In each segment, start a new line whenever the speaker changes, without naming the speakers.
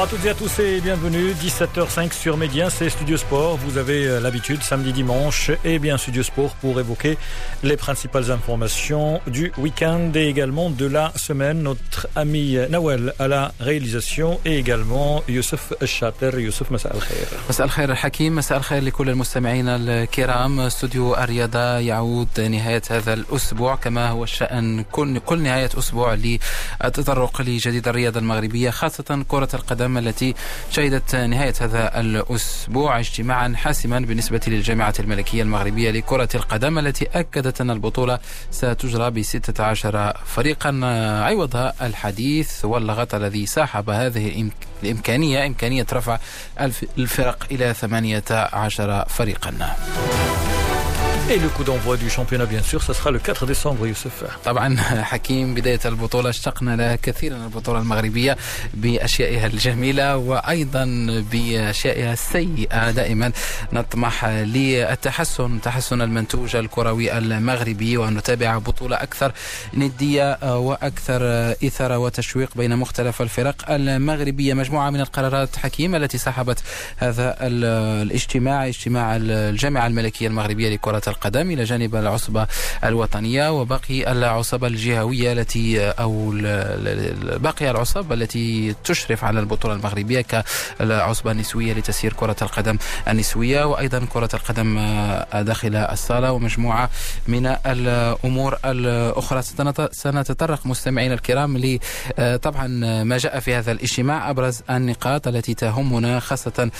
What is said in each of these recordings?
Bonsoir à toutes et à tous et bienvenue. 17h05 sur Médien, c'est Studio Sport. Vous avez euh, l'habitude, samedi, dimanche, et bien Studio Sport pour évoquer les principales informations du week-end et également de la semaine. Notre ami Nawel à la réalisation et également Youssef الشاطر يوسف مساء الخير
مساء الخير حكيم مساء الخير لكل المستمعين الكرام استوديو الرياضة يعود نهاية هذا الأسبوع كما هو الشأن كل, كل نهاية أسبوع للتطرق لجديد الرياضة المغربية خاصة كرة القدم التي شهدت نهاية هذا الأسبوع اجتماعا حاسما بالنسبة للجامعة الملكية المغربية لكرة القدم التي أكدت أن البطولة ستجرى ب 16 فريقا. عوضها الحديث واللغط الذي ساحب هذه الإمكانية إمكانية رفع الفرق إلى 18 فريقا.
Et le coup d'envoi du championnat, bien sûr, ce sera le 4 décembre, Youssef.
طبعا حكيم بداية البطولة اشتقنا لها كثيرا البطولة المغربية بأشيائها الجميلة وأيضا بأشيائها السيئة دائما نطمح للتحسن تحسن المنتوج الكروي المغربي وأن نتابع بطولة أكثر ندية وأكثر إثارة وتشويق بين مختلف الفرق المغربية مجموعة من القرارات حكيم التي سحبت هذا الاجتماع اجتماع الجامعة الملكية المغربية لكرة القدم إلى جانب العصبة الوطنية وباقي العصبة الجهوية التي أو باقي العصب التي تشرف على البطولة المغربية كالعصبة النسوية لتسيير كرة القدم النسوية وأيضا كرة القدم داخل الصالة ومجموعة من الأمور الأخرى. سنتطرق مستمعينا الكرام ل طبعا ما جاء في هذا الاجتماع أبرز النقاط التي تهمنا خاصة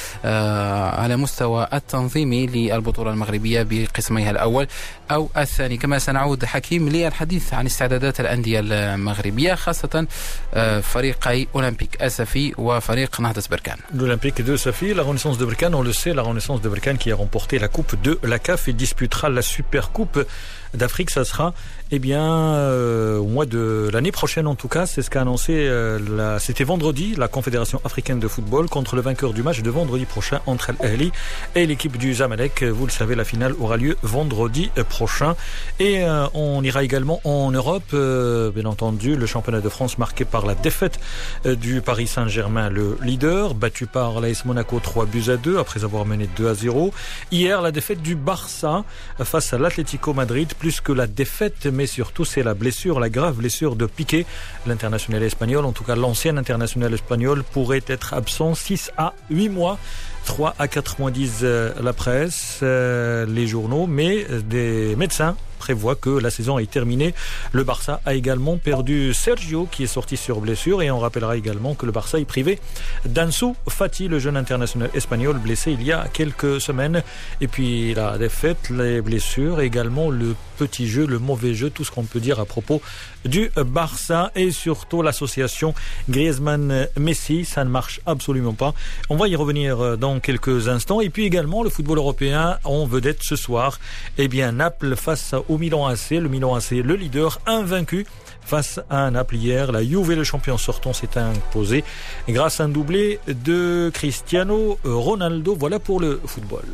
على مستوى التنظيمي للبطولة المغربية بقسمي قسميها الأول أو الثاني كما سنعود حكيم للحديث عن استعدادات الأندية المغربية خاصة فريقي أولمبيك أسفي وفريق نهضة بركان
L'Olympique de Safi, la Renaissance de Berkane, on le sait, la Renaissance de Berkane qui a remporté la Coupe de la CAF et disputera la Super Coupe d'Afrique, ça sera eh bien euh, au mois de l'année prochaine en tout cas, c'est ce qu'a annoncé euh, c'était vendredi la Confédération africaine de football contre le vainqueur du match de vendredi prochain entre Al Ahly et l'équipe du Zamalek. Vous le savez, la finale aura lieu vendredi prochain et euh, on ira également en Europe euh, bien entendu, le championnat de France marqué par la défaite euh, du Paris Saint-Germain le leader battu par l'AS Monaco 3 buts à 2 après avoir mené 2 à 0. Hier, la défaite du Barça face à l'Atlético Madrid plus que la défaite mais surtout c'est la blessure, la grave blessure de Piqué, l'international espagnol, en tout cas l'ancien international espagnol, pourrait être absent 6 à 8 mois. 3 à 4 mois disent la presse, euh, les journaux, mais des médecins prévoit que la saison est terminée. Le Barça a également perdu Sergio qui est sorti sur blessure et on rappellera également que le Barça est privé d'Ansu Fati, le jeune international espagnol blessé il y a quelques semaines. Et puis la défaite, les blessures, également le petit jeu, le mauvais jeu, tout ce qu'on peut dire à propos du Barça et surtout l'association Griezmann-Messi. Ça ne marche absolument pas. On va y revenir dans quelques instants. Et puis également le football européen en vedette ce soir. Eh bien Naples face au Milan AC. Le Milan AC, le leader invaincu face à Naples hier. La Juve, le champion sortant, s'est imposé grâce à un doublé de Cristiano Ronaldo. Voilà pour le football.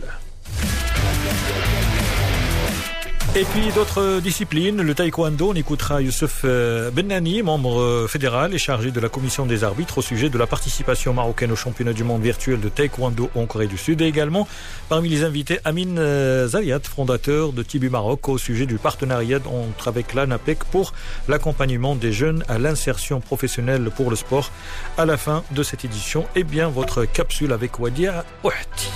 Et puis d'autres disciplines, le taekwondo, on écoutera Youssef euh, Benani, membre euh, fédéral et chargé de la commission des arbitres au sujet de la participation marocaine au championnat du monde virtuel de taekwondo en Corée du Sud. Et également, parmi les invités, Amin euh, Zaliat, fondateur de Tibu Maroc, au sujet du partenariat entre avec l'ANAPEC pour l'accompagnement des jeunes à l'insertion professionnelle pour le sport. À la fin de cette édition, et eh bien votre capsule avec Wadia Ouhti.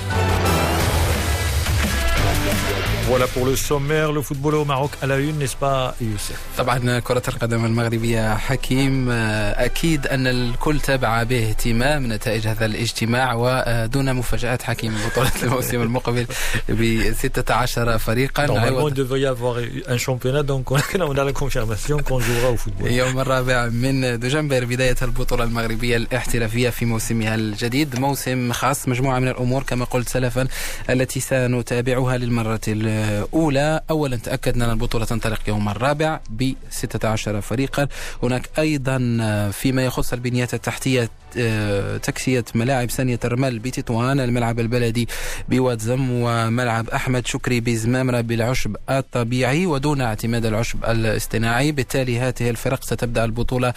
Voilà pour le sommaire, le football au Maroc à la une, n'est-ce pas Youssef?
طبعا كرة القدم المغربية حكيم أكيد أن الكل تابع باهتمام نتائج هذا الاجتماع ودون مفاجآت حكيم بطولة الموسم المقبل ب 16 فريقا.
Normalement, il devrait y avoir un championnat, donc on a la confirmation qu'on jouera au football.
يوم الرابع من دجنبر بداية البطولة المغربية الاحترافية في موسمها الجديد. موسم خاص مجموعة من الأمور كما قلت سلفا التي سنتابعها للمرة الأولى. أولا تأكدنا أن البطولة تنطلق يوم الرابع ب 16 فريقا. هناك أيضا فيما يخص البنيات التحتية تكسية ملاعب ثانية الرمل بتطوان الملعب البلدي بوادزم وملعب أحمد شكري بزمامرة بالعشب الطبيعي ودون اعتماد العشب الاصطناعي. بالتالي هذه الفرق ستبدأ البطولة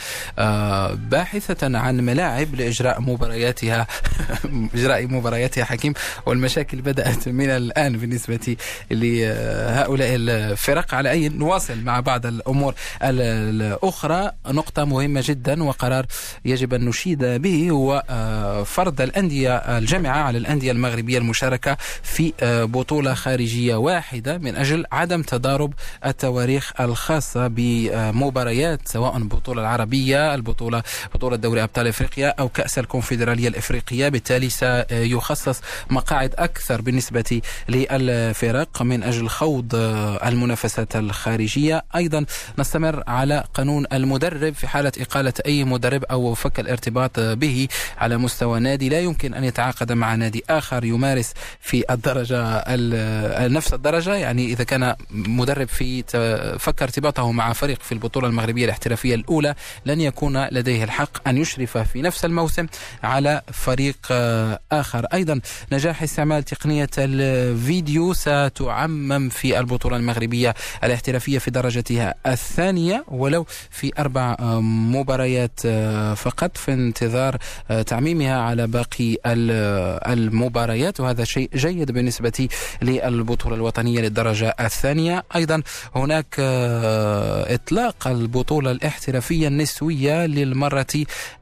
باحثة عن ملاعب لإجراء مبارياتها. إجراء مبارياتها حكيم. والمشاكل بدأت من الآن بالنسبة لهؤلاء الفرق. على أي نواصل مع بعض الأمور الأخرى نقطة مهمة جدا وقرار يجب أن نشيد به هو آه، فرض الأندية الجامعة على الأندية المغربية المشاركة في آه، بطولة خارجية واحدة من أجل عدم تضارب التواريخ الخاصة بمباريات سواء البطولة العربية البطولة بطولة دوري أبطال إفريقيا أو كأس الكونفدرالية الإفريقية. بالتالي سيخصص مقاعد أكثر بالنسبة للفرق من أجل خوض آه، المنافسات الخارجية. أيضا نستمر على قانون المدرب في حالة إقالة أي مدرب أو فك الارتباط به على مستوى نادي. لا يمكن أن يتعاقد مع نادي آخر يمارس في الدرجة نفس الدرجة. يعني إذا كان مدرب في فك ارتباطه مع فريق في البطولة المغربية الاحترافية الأولى لن يكون لديه الحق أن يشرف في نفس الموسم على فريق آخر. أيضا نجاح استعمال تقنية الفيديو ستعمم في البطولة المغربية الاحترافية في درجتها الثانية ولو في أربع مباريات فقط. في انتظار تعميمها على باقي المباريات وهذا شيء جيد بالنسبة للبطولة الوطنية للدرجة الثانية. أيضا هناك إطلاق البطولة الاحترافية النسوية للمرة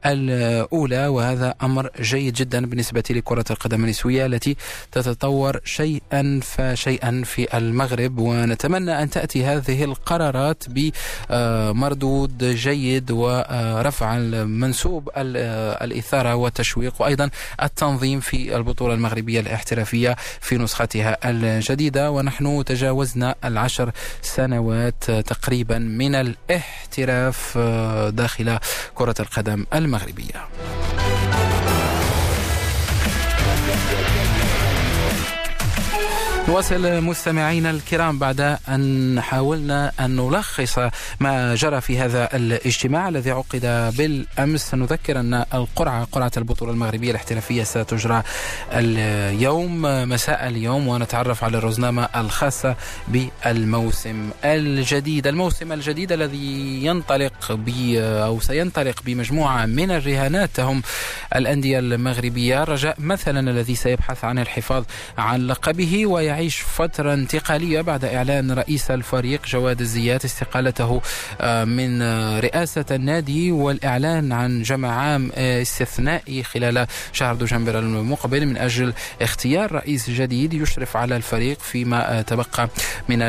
الأولى وهذا أمر جيد جدا بالنسبة لكرة القدم النسوية التي تتطور شيئا فشيئا في المغرب. ونتمنى أن تأتي هذه القرارات بمردود جيد ورفع منسوب الإثارة والتشويق وأيضا التنظيم في البطولة المغربية الاحترافية في نسختها الجديدة. ونحن تجاوزنا العشر سنوات تقريبا من الاحتراف داخل كرة القدم المغربية. نواصل مستمعينا الكرام بعد أن حاولنا أن نلخص ما جرى في هذا الاجتماع الذي عقد بالأمس. نذكر أن القرعة قرعة البطولة المغربية الاحترافية ستجرى اليوم مساء اليوم ونتعرف على الرزنامة الخاصة بالموسم الجديد. الموسم الجديد الذي ينطلق ب أو سينطلق بمجموعة من الرهانات هم الأندية المغربية. رجاء مثلا الذي سيبحث عن الحفاظ عن لقبه ويعيش يعيش فترة انتقالية بعد إعلان رئيس الفريق جواد الزيات استقالته آه، من آه، رئاسة النادي والإعلان عن جمع عام آه، استثنائي خلال شهر دجنبر المقبل من أجل اختيار رئيس جديد يشرف على الفريق فيما تبقى من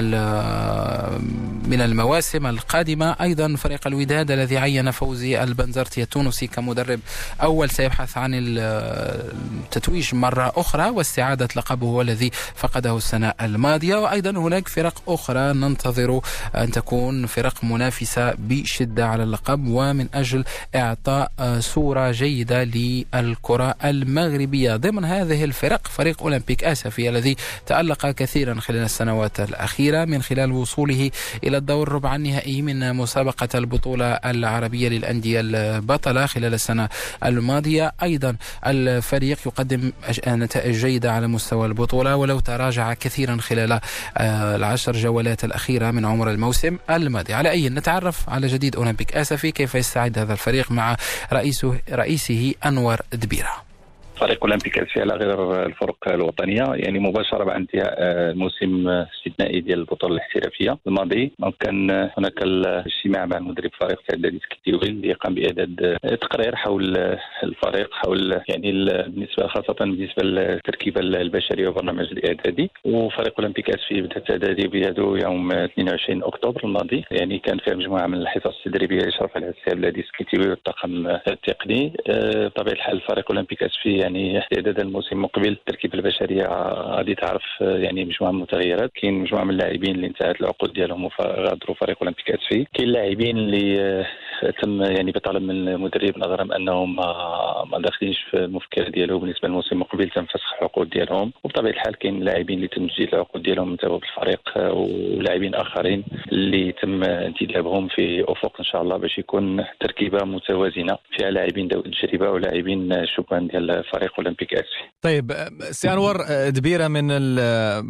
من المواسم القادمة. أيضا فريق الوداد الذي عين فوزي البنزرتي التونسي كمدرب أول سيبحث عن التتويج مرة أخرى واستعادة لقبه الذي فقده السنة الماضية. وأيضا هناك فرق أخرى ننتظر أن تكون فرق منافسة بشدة على اللقب. ومن أجل إعطاء صورة جيدة للكرة المغربية. ضمن هذه الفرق فريق أولمبيك آسفي الذي تألق كثيرا خلال السنوات الأخيرة من خلال وصوله إلى الدور الربع النهائي من مسابقة البطولة العربية للأندية البطلة خلال السنة الماضية. أيضا الفريق يقدم نتائج جيدة على مستوى البطولة. ولو تراجع كثيرا خلال آه، العشر جولات الأخيرة من عمر الموسم الماضي. على أي نتعرف على جديد أولمبيك آسفي كيف يستعد هذا الفريق مع رئيسه رئيسه أنور دبيرة.
فريق أولمبيك اسيا على غير الفرق الوطنية يعني مباشرة بعد انتهاء الموسم الاستثنائي ديال البطولة الاحترافية الماضي. كان هناك الاجتماع مع مدرب فريق سعد داديس كتيوي اللي قام باعداد تقرير حول الفريق حول يعني بالنسبة خاصة بالنسبة للتركيبة البشرية والبرنامج الإعدادي. وفريق أولمبيك اسفي بدا التعدادي بيده يوم 22 أكتوبر الماضي. يعني كان فيها مجموعة من الحصص التدريبية اللي شرف عليها السي داديس كتيوي والطاقم التقني. بطبيعة الحال فريق أولمبيك اسفي يعني استعداد الموسم المقبل التركيبه البشرية غادي تعرف يعني مجموعة من المتغيرات. كاين مجموعة من اللاعبين اللي انتهت العقود ديالهم وغادروا فريق أولمبيك اسفي كاين لاعبين اللي تم يعني بطلب من المدرب نظرا بأنهم ما داخلينش في المفكر ديالو بالنسبة للموسم المقبل تم فسخ العقود ديالهم. وبطبيعة الحال كاين لاعبين اللي تم تجديد العقود ديالهم من توا بالفريق ولاعبين آخرين اللي تم انتدابهم في أفق إن شاء الله باش يكون تركيبة متوازنة فيها لاعبين ذوي التجربه ولاعبين شبان ديال فريق أولمبيك اسفي.
طيب سي أنور دبيرة من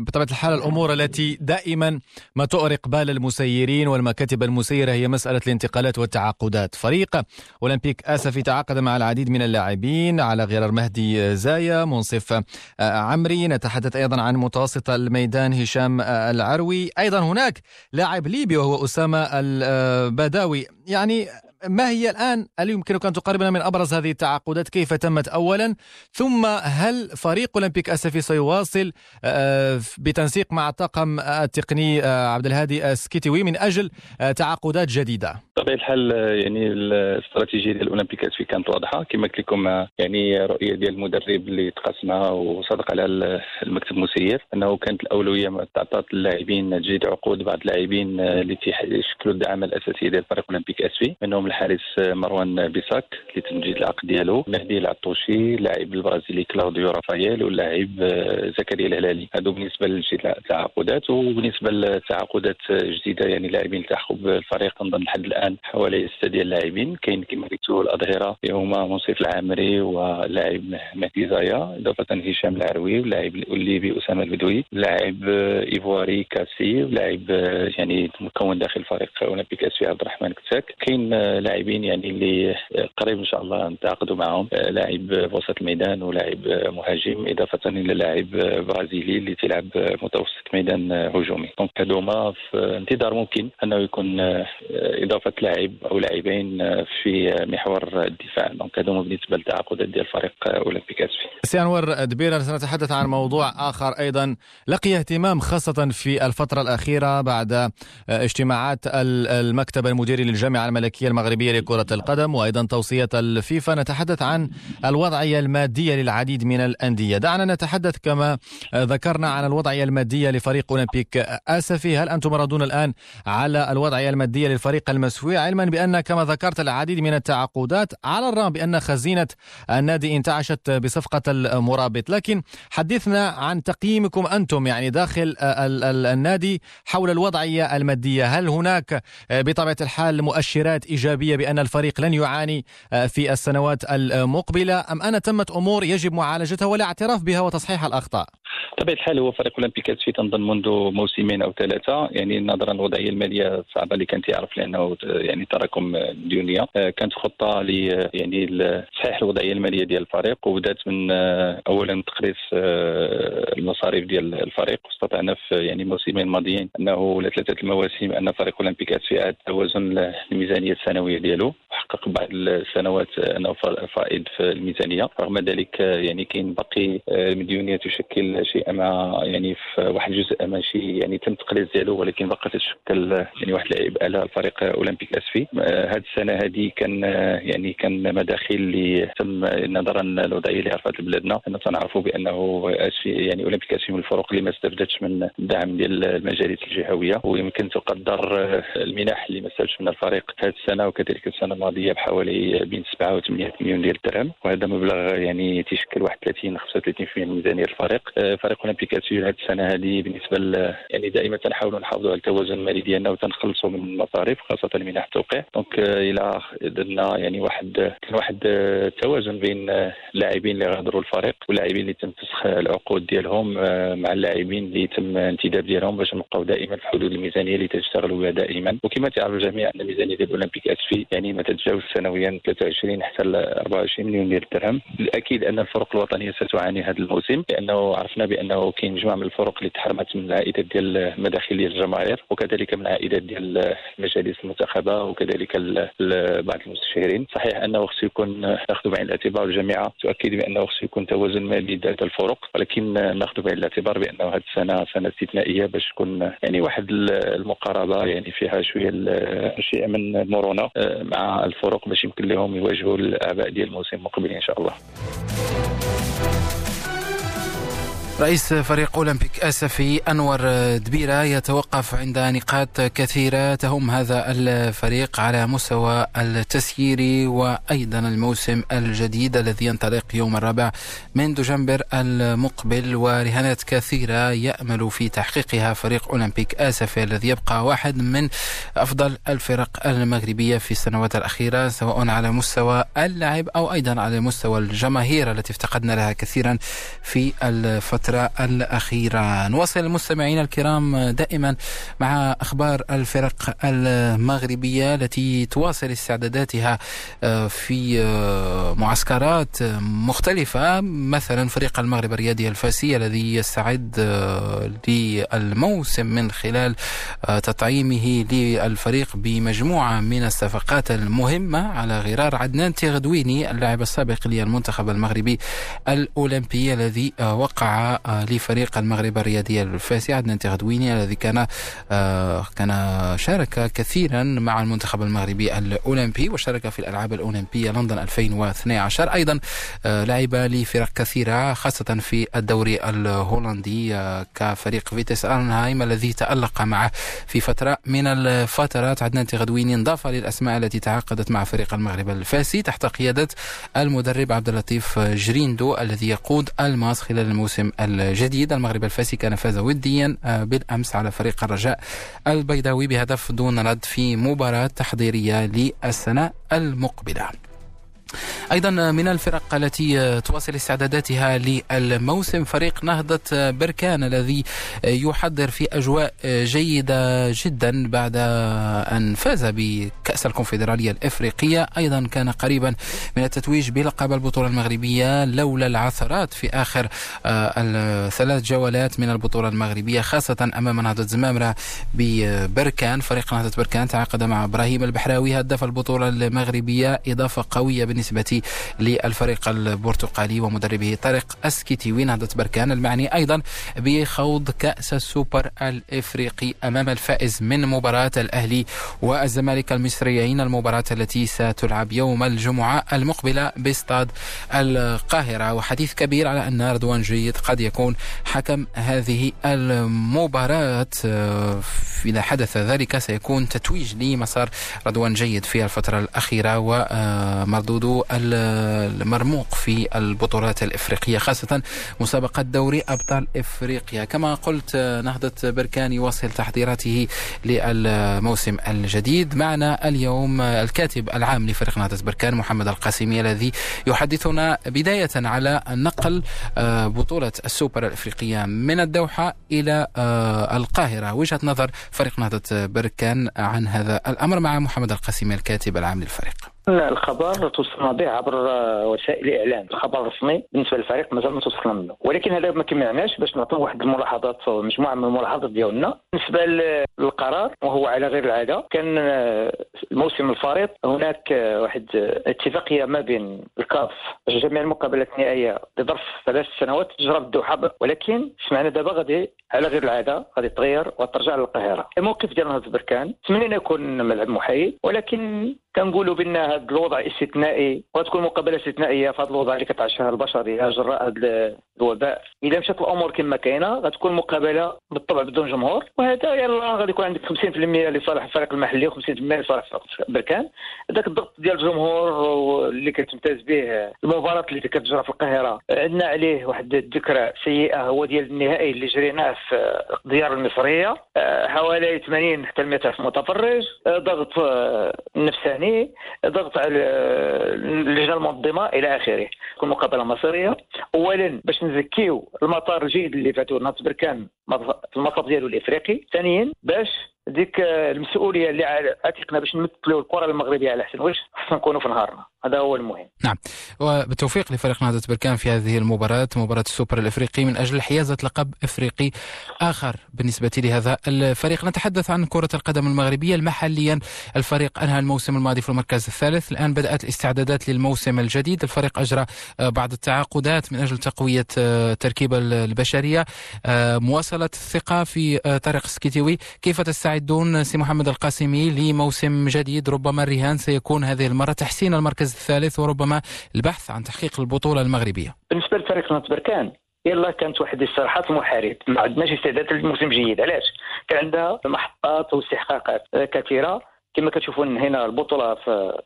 بطبيعة الحال الأمور التي دائما ما تؤرق بال المسيرين والمكاتب المسيرة هي مسألة الانتقالات والتعاقدات. فريق أولمبيك اسفي تعاقد مع العديد من اللاعبين على غرار مهدي زايا منصف عمري نتحدث أيضا عن متوسط الميدان هشام العروي أيضا هناك لاعب ليبي وهو أسامة البداوي يعني ما هي الآن هل يمكنك أن تقربنا من أبرز هذه التعاقدات؟ كيف تمت أولا؟ ثم هل فريق أولمبيك أسفي سيواصل بتنسيق مع الطاقم التقني عبد الهادي السكيتوي من أجل تعاقدات جديدة؟
بطبيعة الحال يعني الاستراتيجية ديال الأولمبيك أسفي كانت واضحة. كما قلت لكم يعني رؤية ديال المدرب اللي تقاسمها وصدق على المكتب المسير أنه كانت الأولوية تعطات اللاعبين تجديد عقود بعض اللاعبين اللي تيشكلوا الدعم الأساسي ديال فريق أولمبيك أسفي. منهم الحارس مروان بيساك اللي تم تجديد العقد ديالو. مهدي العطوشي اللاعب البرازيلي كلاوديو رافاييل واللاعب زكريا الهلالي. هادو بالنسبة للتعاقدات وبالنسبة للتعاقدات جديدة يعني لاعبين التحقوا بالفريق تنظن لحد الآن حوالي ستة ديال اللاعبين. كاين كما قلتوا الأظهرة هما منصف العامري واللاعب مهدي زايا إضافة هشام العروي واللاعب الليبي أسامة البدوي اللاعب إيفواري كاسي ولاعب يعني مكون داخل فريق أولمبيك أسيا عبد الرحمن كتاك. كاين لاعبين يعني اللي قريب إن شاء الله نتعاقدوا معهم. لاعب في وسط الميدان ولاعب مهاجم إضافة إلى لاعب برازيلي اللي تلعب متوسط ميدان هجومي. donc هذوما في انتظار ممكن أنه يكون إضافة لاعب أو لاعبين في محور الدفاع. donc هذوما بالنسبة للتعاقدات ديال فريق أولمبيك آسفي.
سي أنور دبيرة سنتحدث عن موضوع آخر أيضا. لقي اهتمام خاصة في الفترة الأخيرة بعد اجتماعات المكتب المديري للجامعة الملكية المغربية لكرة القدم وأيضا توصية الفيفا. نتحدث عن الوضعية المادية للعديد من الأندية. دعنا نتحدث كما ذكرنا عن الوضعية المادية لفريق أولمبيك آسفي. هل أنتم ردون الآن على الوضعية المادية للفريق المسوي علما بأن كما ذكرت العديد من التعاقدات على الرغم بأن خزينة النادي انتعشت بصفقة المرابط. لكن حدثنا عن تقييمكم أنتم يعني داخل النادي حول الوضعية المادية. هل هناك بطبيعة الحال مؤشرات إيجابية بأن الفريق لن يعاني في السنوات المقبلة. أم أن تمت أمور يجب معالجتها والاعتراف بها وتصحيح الأخطاء؟
بطبيعه الحال هو فريق أولمبيك في تنظن منذ موسمين أو ثلاثة. يعني نظرا للوضعيه المالية الصعبه اللي كانت يعرف لأنه يعني تراكم ديونية. كانت خطة ل يعني تصحيح الوضعية المالية ديال الفريق وبدأت من اولا تقريص المصاريف ديال الفريق. واستطعنا في يعني الموسمين الماضيين أنه ولا ثلاثة المواسم أن فريق أولمبيك في توازن الميزانيه السنوية. Gabriello حقق بعض السنوات أنه فائض في الميزانية. رغم ذلك يعني كاين باقي مديونية تشكل شيء ما يعني في واحد الجزء ماشي يعني تم التقليص ديالو ولكن باقي تشكل يعني واحد العبء على الفريق أولمبيك آسفي. هذه السنة هذه كان يعني كان مداخل اللي تم نظرا للوضعيه اللي عرفت بلادنا. ان تنعرفوا بأنه آسفي يعني أولمبيك آسفي من الفرق اللي ما استفدتش من الدعم ديال المجالس الجهوية. ويمكن تقدر المنح اللي ما استفدش من الفريق هذه السنة وكذلك السنة الماضية بحوالي بين 7 و 8 مليون ديال الدرهم وهذا مبلغ يعني تيشكل واحد 30 35% من ميزانية الفريق. فريق اولمبيك هذه السنة هذه بالنسبة يعني دائما تنحاولوا نحافظوا على التوازن المالي ديالنا وتنخلصوا من المصاريف خاصة منح التوقيع. دونك إلى درنا يعني واحد كان واحد التوازن بين اللاعبين اللي غادروا الفريق واللاعبين اللي تم فسخ العقود ديالهم مع اللاعبين اللي تم انتداب ديالهم باش نبقاو دائما في حدود الميزانية اللي تشتغلوا بها دائما. وكما تعرف الجميع ان الميزانية ديال الاولمبيك اسفي يعني ما تتجاوز سنويا 23 حتى ل 24 مليون ديال الدرهم الأكيد أن الفرق الوطنية ستعاني هذا الموسم لأنه عرفنا بأنه كاين مجموعه من الفرق اللي تحرمت من العائدات ديال المداخيل ديال الجماهير وكذلك من العائدات ديال المجالس المنتخبة وكذلك بعض المستشارين. صحيح أنه خصو يكون ناخذ بعين الاعتبار الجامعة تؤكد بأنه خصو يكون توازن مالي ذات الفرق ولكن ناخذ بعين الاعتبار بأنه هذه السنة سنة استثنائية باش تكون يعني واحد المقاربة يعني فيها شوية شيء من المرونه مع الفرق باش يمكن لهم يواجهوا الاعباء ديال الموسم المقبل إن شاء الله.
رئيس فريق أولمبيك آسفي أنور دبيرة يتوقف عند نقاط كثيرة. تهم هذا الفريق على مستوى التسيير وأيضا الموسم الجديد الذي ينطلق يوم الرابع من دجنبر المقبل. ورهانات كثيرة يأمل في تحقيقها فريق أولمبيك آسفي الذي يبقى واحد من أفضل الفرق المغربية في السنوات الأخيرة سواء على مستوى اللعب أو أيضا على مستوى الجماهير التي افتقدنا لها كثيرا في الفترة الفترة الأخيرة. نواصل المستمعين الكرام دائما مع أخبار الفرق المغربية التي تواصل استعداداتها آه، في آه، معسكرات مختلفة. مثلا فريق المغرب الرياضي الفاسي الذي يستعد آه، للموسم من خلال تطعيمه للفريق بمجموعة من الصفقات المهمة على غرار عدنان تيغدويني اللاعب السابق للمنتخب المغربي الأولمبي الذي وقع لفريق المغرب الرياضي الفاسي عدنان تغدويني الذي كان آه، كان شارك كثيرا مع المنتخب المغربي الأولمبي وشارك في الألعاب الأولمبية لندن 2012 أيضا آه، لعب لفرق كثيرة خاصة في الدوري الهولندي آه، كفريق فيتيس ارنهايم الذي تألق معه في فترة من الفترات. عدنان تيغدويني انضاف للأسماء التي تعاقدت مع فريق المغرب الفاسي تحت قيادة المدرب عبد اللطيف جريندو الذي يقود الماس خلال الموسم الجديد المغرب الفاسي كان فاز وديا آه، بالأمس على فريق الرجاء البيضاوي بهدف دون رد في مباراة تحضيرية للسنة المقبلة. أيضا من الفرق التي تواصل استعداداتها للموسم فريق نهضة بركان الذي يحضر في أجواء جيدة جدا بعد أن فاز بكأس الكونفدرالية الإفريقية. أيضا كان قريبا من التتويج بلقب البطولة المغربية لولا العثرات في آخر آه، الثلاث جولات من البطولة المغربية خاصة أمام نهضة زمامرة ببركان. فريق نهضة بركان تعاقد مع إبراهيم البحراوي هدف البطولة المغربية إضافة قوية بالنسبة للفريق البرتقالي ومدربه طارق أسكيتي نهضة بركان المعني أيضا بخوض كأس السوبر الإفريقي أمام الفائز من مباراة الأهلي والزمالك المصريين المباراة التي ستلعب يوم الجمعة المقبلة باستاد القاهرة. وحديث كبير على أن رضوان جيد قد يكون حكم هذه المباراة. إذا حدث ذلك سيكون تتويج لمسار رضوان جيد في الفترة الأخيرة ومردود المرموق في البطولات الإفريقية خاصة مسابقة دوري أبطال إفريقيا. كما قلت نهضة بركان يواصل تحضيراته للموسم الجديد. معنا اليوم الكاتب العام لفريق نهضة بركان محمد القاسمي الذي يحدثنا بداية على نقل آه، بطولة السوبر الإفريقية من الدوحة إلى آه، القاهرة. وجهة نظر فريق نهضة بركان عن هذا الأمر مع محمد القاسمي الكاتب العام للفريق.
الخبر توصلنا به عبر وسائل الإعلام. الخبر الرسمي بالنسبة للفريق مازال ما توصلنا منه. ولكن هذا ما كيمنعناش باش نعطيو واحد الملاحظات مجموعة من الملاحظات ديالنا. بالنسبة للقرار وهو على غير العادة كان الموسم الفارط هناك واحد اتفاقية ما بين الكاف جميع المقابلات النهائية لظرف ثلاث سنوات تجرى بالدوحه ولكن سمعنا دابا غادي على غير العادة غادي تغير وترجع للقاهرة. الموقف ديال نهضه بركان تمنينا يكون ملعب محايد ولكن كنقولوا بأن هذا الوضع استثنائي؟ وتكون مقابلة استثنائية في هذا الوضع اللي كتعيشها البشريه جراء هذا الوباء. إذا مشات الأمور كما كاينة غتكون مقابلة بالطبع بدون جمهور. وهذا يلا غادي يكون عندك 50% لصالح الفريق المحلي و50% لصالح بركان ذاك الضغط ديال الجمهور اللي كتمتاز به المباراة اللي كتجرى في القاهرة عندنا عليه واحد الذكرى سيئة هو ديال النهائي اللي جريناه في الديار المصرية. حوالي 80 حتى 100 الف متفرج ضغط نفساني. ضغط على اللجنه المنظمه إلى آخره. تكون مقابلة مصيرية. اولا باش نزكيو المطار الجيد اللي فاتو ناط بركان في المطار ديالو الإفريقي. ثانيا باش ديك المسؤولية اللي عاتقنا باش نمثلوا الكرة المغربية على أحسن وجه خصنا نكونوا في نهارنا. هذا هو المهم.
نعم. وبالتوفيق لفريق نهضة بركان في هذه المباراة مباراة السوبر الإفريقي من أجل حيازة لقب إفريقي آخر. بالنسبة لهذا الفريق نتحدث عن كرة القدم المغربية محليا الفريق أنهى الموسم الماضي في المركز الثالث. الآن بدأت الاستعدادات للموسم الجديد. الفريق أجرى آه، بعض التعاقدات من أجل تقوية التركيبة آه، البشرية. آه، مواصلة الثقة في طارق سكيتيوي. كيف تستعدون سي محمد القاسمي لموسم جديد. ربما الرهان سيكون هذه المرة تحسين المركز الثالث وربما البحث عن تحقيق البطولة المغربية.
بالنسبة لفريق نهضة بركان يلا كانت واحد الاستراحات المحارب ما عندناش استعداد للموسم جديد. علاش؟ كان عندها محطات واستحقاقات كثيرة. كما كتشوفوا هنا البطولة في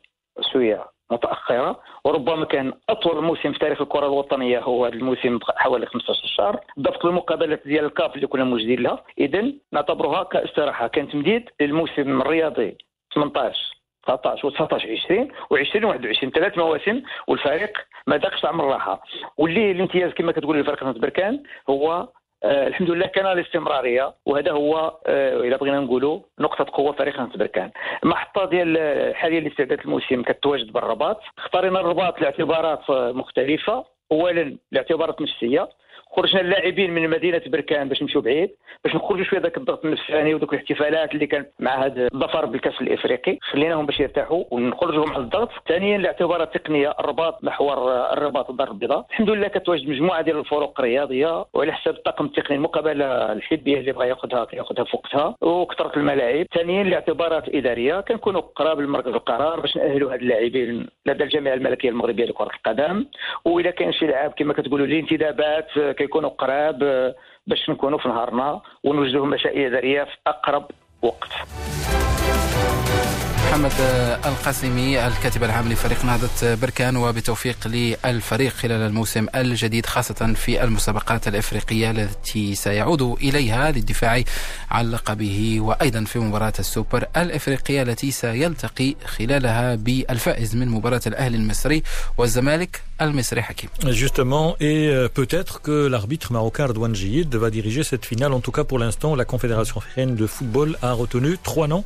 شوية متاخره وربما كان اطول موسم في تاريخ الكره الوطنيه هو هذا الموسم حوالي 15 شهر ضبط المقابلات ديال الكاف اللي كنا موجودين لها اذا نعتبرها كاستراحه كان تمديد للموسم الرياضي 18 19 و 19 20 و20 21 ثلاث مواسم والفريق ما ذاقش طعم الراحه واللي الامتياز كما كتقول الفريق بركان هو آه الحمد لله كان الاستمرارية وهذا هو آه إذا بغينا نقولوا نقطة قوة فريق ناس بركان المحطه ديال حاليا لاستعداد الموسم كتواجد بالرباط. اختارينا الرباط لأعتبارات مختلفة اولا لأعتبارات نفسيه خرجنا اللاعبين من مدينة بركان باش نمشيو بعيد باش نخرجوا شوية ذاك الضغط النفساني وذوك الاحتفالات اللي كانت مع هذا الظفر بالكأس الإفريقي. خليناهم باش يرتاحوا ونخرجوا مع الضغط. ثانيا الاعتبارات التقنيه الرباط محور الرباط الدار البيضاء. الحمد لله كتواجد مجموعة ديال الفروق الرياضيه وعلى حساب الطاقم التقني المقابلة الحبيه اللي بغى ياخذها ياخذها في وقتها وكثرة الملاعب. ثانيا الاعتبارات الاداريه كنكونوا قراب لمركز القرار باش نأهلوا هاد اللاعبين لدى الجامعة الملكية المغربية لكرة القدم. واذا كان شي لعاب كما كتقولوا الانتدابات كيكونوا قراب باش نكونوا في نهارنا ونوجدوا مشاريع اداريه في أقرب وقت.
محمد القاسمي الكاتب العام لفريق نهضة بركان وبتوفيق للفريق خلال الموسم الجديد خاصة في المسابقات الإفريقية التي سيعود إليها للدفاع عن لقبه وأيضا في مباراة السوبر الإفريقية التي سيلتقي خلالها بالفائز من مباراة الأهلي المصري والزمالك المصري حكيم
Justement, et euh, peut-être que l'arbitre marocain Ardouane Jiyid va diriger cette finale. En tout cas, pour l'instant, la Confédération africaine de football a retenu trois noms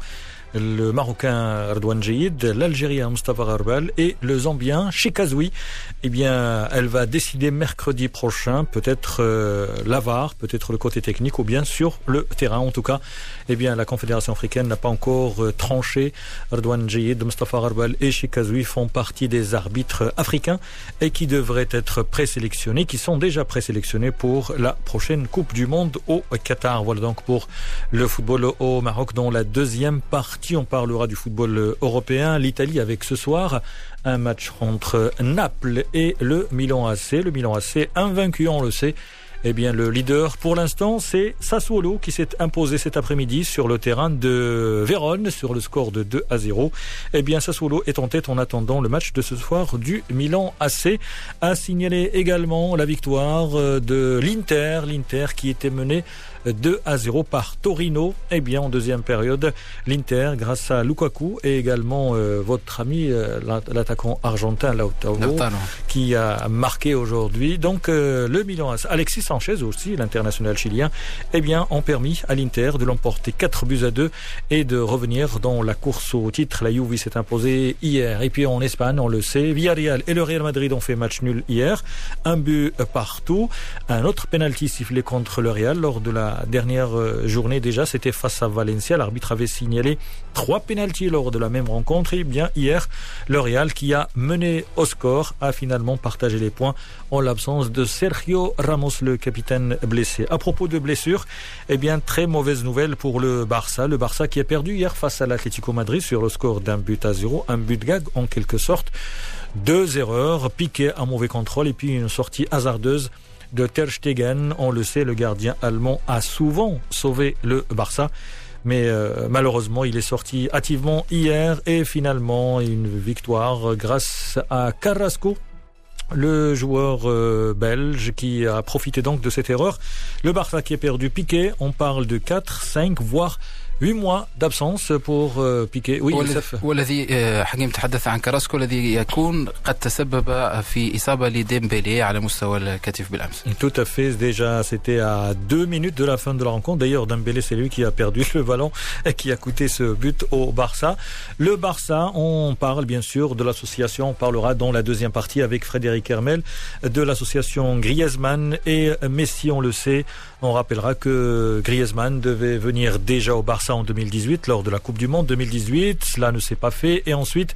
le Marocain Ardouane Jayid, l'Algérien Mustafa Garbal et le Zambien Chikazoui. Eh bien, elle va décider mercredi prochain, peut-être euh, l'avare, peut-être le côté technique ou bien sur le terrain. En tout cas, eh bien, la Confédération africaine n'a pas encore euh, tranché. Ardouane Jayid, Mustafa Garbal et Chikazoui font partie des arbitres africains et qui devraient être présélectionnés, qui sont déjà présélectionnés pour la prochaine Coupe du Monde au Qatar. Voilà donc pour le football au Maroc dans la deuxième partie on parlera du football européen. L'Italie avec ce soir un match entre Naples et le Milan AC. Le Milan AC invaincu, on le sait. Eh bien, le leader pour l'instant, c'est Sassuolo qui s'est imposé cet après-midi sur le terrain de Vérone sur le score de 2 à 0. Eh bien, Sassuolo est en tête en attendant le match de ce soir du Milan AC. A signalé également la victoire de l'Inter, l'Inter qui était mené 2 à 0 par Torino. Eh bien, en deuxième période, l'Inter, grâce à Lukaku et également euh, votre ami, euh, l'attaquant argentin Lautaro, qui a marqué aujourd'hui. Donc, euh, le Milan, Alexis Sanchez aussi, l'international chilien, eh bien, ont permis à l'Inter de l'emporter 4 buts à 2 et de revenir dans la course au titre. La Juve s'est imposée hier. Et puis en Espagne, on le sait, Villarreal et le Real Madrid ont fait match nul hier. Un but partout. Un autre penalty sifflé contre le Real lors de la dernière journée déjà, c'était face à Valencia. L'arbitre avait signalé trois pénalties lors de la même rencontre. Et bien hier, le Real qui a mené au score a finalement partagé les points en l'absence de Sergio Ramos, le capitaine blessé. À propos de blessures, eh bien très mauvaise nouvelle pour le Barça. Le Barça qui a perdu hier face à l'Atlético Madrid sur le score d'un but à zéro, un but gag en quelque sorte. Deux erreurs, Piqué un mauvais contrôle et puis une sortie hasardeuse de Ter Stegen. On le sait, le gardien allemand a souvent sauvé le Barça. Mais euh, malheureusement, il est sorti hâtivement hier et finalement une victoire grâce à Carrasco, le joueur euh, belge qui a profité donc de cette erreur. Le Barça qui est perdu piqué, on parle de 4, 5, voire 8 mois d'absence pour euh, Piqué. Oui,
والذي حكيم تحدث عن كراسكو الذي يكون قد تسبب في إصابة لديمبélé على مستوى الكتف بالأمس.
Tout à fait. Déjà, c'était à deux minutes de la fin de la rencontre. D'ailleurs, Dembélé, c'est lui qui a perdu le ballon et qui a coûté ce but au Barça. Le Barça, on parle bien sûr de l'association. On parlera dans la deuxième partie avec Frédéric Hermel de l'association Griezmann et Messi. On le sait. on rappellera que Griezmann devait venir déjà au Barça en 2018 lors de la Coupe du Monde 2018. Cela ne s'est pas fait. Et ensuite,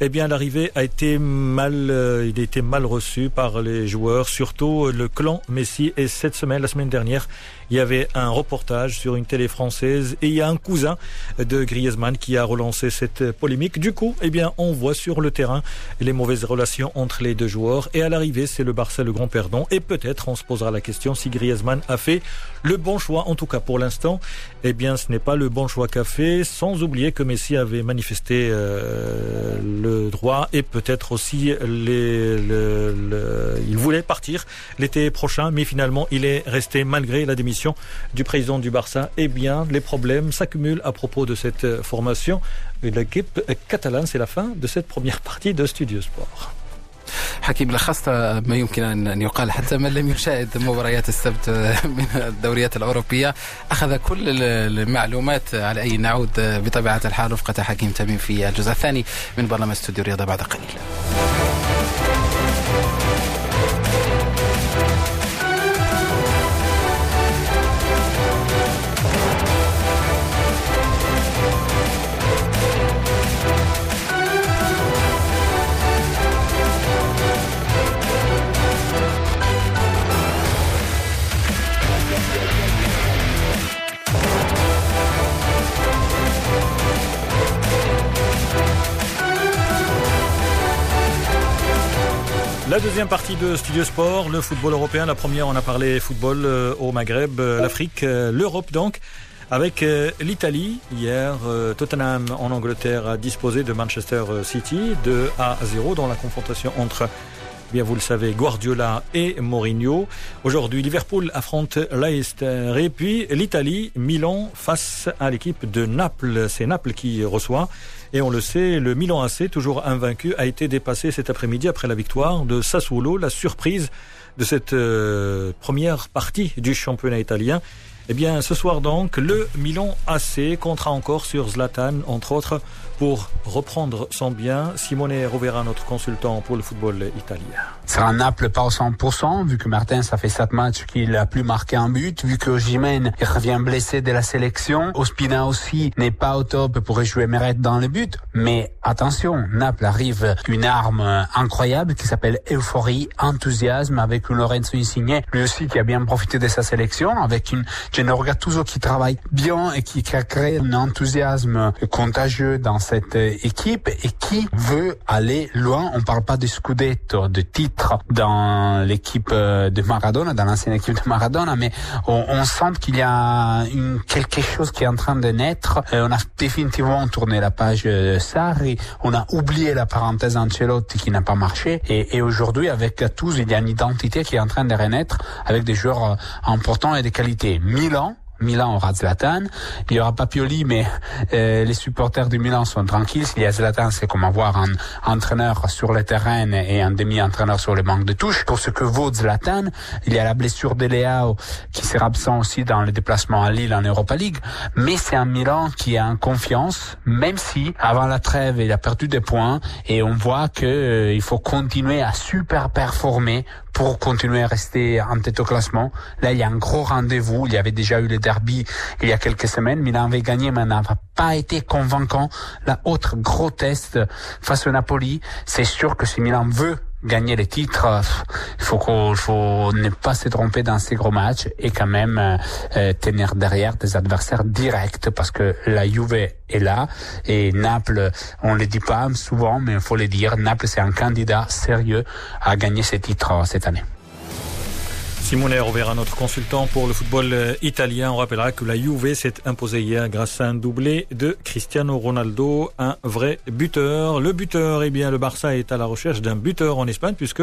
eh bien, l'arrivée a été mal, euh, il a été mal reçu par les joueurs, surtout le clan Messi. Et cette semaine, la semaine dernière, Il y avait un reportage sur une télé française et il y a un cousin de Griezmann qui a relancé cette polémique. Du coup, eh bien, on voit sur le terrain les mauvaises relations entre les deux joueurs et à l'arrivée, c'est le Barça le grand perdant et peut-être on se posera la question si Griezmann a fait le bon choix. En tout cas, pour l'instant, eh bien, ce n'est pas le bon choix qu'a fait, sans oublier que Messi avait manifesté euh, le droit et peut-être aussi les, il voulait partir l'été prochain, mais finalement, il est resté malgré la démission du président du Barça. Eh bien, les problèmes s'accumulent à propos de cette formation l'équipe catalane. C'est la fin de cette première partie de Studio Sport.
حكيم لخصت ما يمكن ان يقال حتى من لم يشاهد مباريات السبت من الدوريات الأوروبية أخذ كل المعلومات على أي نعود بطبيعة الحال رفقة حكيم تميم في الجزء الثاني من برنامج استوديو رياضه بعد قليل.
La deuxième partie de Studio Sport, le football européen. La première, on a parlé football euh, au Maghreb, euh, l'Afrique, euh, l'Europe donc. Avec l'Italie, hier, Tottenham en Angleterre a disposé de Manchester City 2 à 0 dans la confrontation entre bien vous le savez, Guardiola et Mourinho. Aujourd'hui, Liverpool affronte Leicester et puis l'Italie, Milan face à l'équipe de Naples. C'est Naples qui reçoit. Et on le sait, le Milan AC, toujours invaincu, a été dépassé cet après-midi après la victoire de Sassuolo, la surprise de cette euh, première partie du championnat italien. Eh bien, ce soir donc, le Milan AC comptera encore sur Zlatan, entre autres, pour reprendre son bien. Simone Rovera, notre consultant pour le football italien.
Un Naples pas au 100%, vu que Martin, ça fait 7 matchs qu'il a plus marqué un but, vu que Jiménez revient blessé de la sélection. Ospina aussi n'est pas au top pour jouer Meret dans le but. Mais attention, Naples arrive une arme incroyable qui s'appelle euphorie, enthousiasme, avec Lorenzo Insigne, lui aussi qui a bien profité de sa sélection, avec une Gennaro Gattuso qui travaille bien et qui a créé un enthousiasme contagieux dans cette équipe et qui veut aller loin. On parle pas de scudetto, de titre dans l'équipe de Maradona, dans l'ancienne équipe de Maradona, mais on, on sent qu'il y a une, quelque chose qui est en train de naître. Et on a définitivement tourné la page de Sarri. On a oublié la parenthèse Ancelotti qui n'a pas marché. Et, et aujourd'hui, avec tous, il y a une identité qui est en train de renaître avec des joueurs importants et des qualités. Milan, Milan aura Zlatan. Il y aura pas Pioli, mais euh, les supporters du Milan sont tranquilles. S'il y a Zlatan, c'est comme avoir un entraîneur sur le terrain et un demi-entraîneur sur le banc de touche. Pour ce que vaut Zlatan, il y a la blessure de Léao qui sera absent aussi dans le déplacement à Lille en Europa League. Mais c'est un Milan qui est en confiance, même si avant la trêve, il a perdu des points et on voit que euh, il faut continuer à super performer pour continuer à rester en tête au classement. Là, il y a un gros rendez-vous. Il y avait déjà eu le derby il y a quelques semaines. Milan avait gagné, mais n'a pas été convaincant. La autre gros test face au Napoli, c'est sûr que si Milan veut gagner les titres, il faut qu'on faut ne pas se tromper dans ces gros matchs et quand même euh, tenir derrière des adversaires directs parce que la Juve est là et Naples, on le dit pas souvent, mais il faut le dire, Naples c'est un candidat sérieux à gagner ces titres cette année.
Simone Rovera, notre consultant pour le football italien. On rappellera que la Juve s'est imposée hier grâce à un doublé de Cristiano Ronaldo, un vrai buteur. Le buteur, eh bien, le Barça est à la recherche d'un buteur en Espagne puisque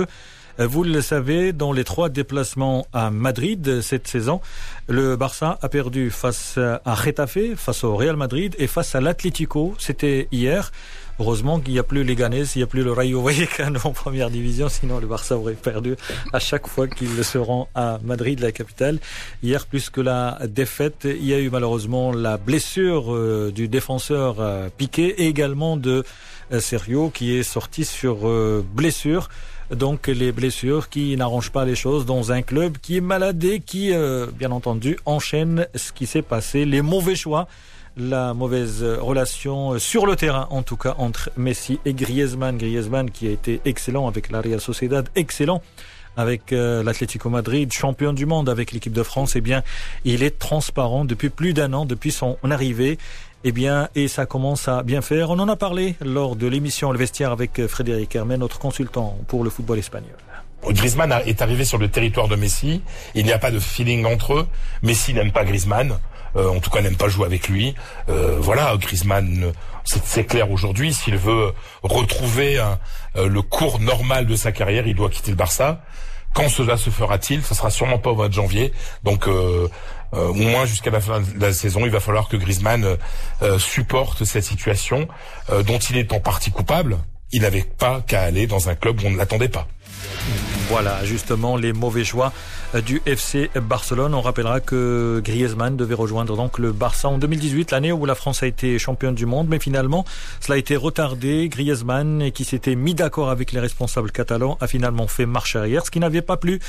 vous le savez, dans les trois déplacements à Madrid cette saison, le Barça a perdu face à Getafe, face au Real Madrid et face à l'Atlético. C'était hier. Heureusement qu'il n'y a plus les Ganes, il n'y a plus le Rayo Vallecano en première division, sinon le Barça aurait perdu à chaque fois qu'il se rend à Madrid, la capitale. Hier, plus que la défaite, il y a eu malheureusement la blessure euh, du défenseur euh, Piqué et également de euh, Sergio qui est sorti sur blessure donc les blessures qui n'arrangent pas les choses dans un club qui est malade et qui, bien entendu, enchaîne ce qui s'est passé, les mauvais choix la mauvaise relation sur le terrain, en tout cas entre Messi et Griezmann. Griezmann qui a été excellent avec la Real Sociedad, excellent avec euh, l'Atlético Madrid, champion du monde avec l'équipe de France, eh bien, il est transparent depuis plus d'un an, depuis son arrivée. Eh bien, et ça commence à bien faire. On en a parlé lors de l'émission Le Vestiaire avec euh, Frédéric Hermé, notre consultant pour le football espagnol.
Griezmann est arrivé sur le territoire de Messi. Il n'y a pas de feeling entre eux. Messi n'aime pas Griezmann. Euh, en tout cas, n'aime pas jouer avec lui. Euh, voilà, Griezmann, c'est clair aujourd'hui. S'il veut retrouver le cours normal de sa carrière, il doit quitter le Barça. Quand cela se fera-t-il? Ce sera sûrement pas au mois de janvier. Donc euh, au moins jusqu'à la fin de la saison, il va falloir que Griezmann euh, euh, supporte cette situation dont il est en partie coupable. Il n'avait pas qu'à aller dans un club où on ne l'attendait pas.
Voilà, justement, les mauvais choix du FC Barcelone. On rappellera que Griezmann devait rejoindre donc le Barça en 2018, l'année où la France a été championne du monde, mais finalement, cela a été retardé. Griezmann, qui s'était mis d'accord avec les responsables catalans, a finalement fait marche arrière, ce qui n'avait pas plu.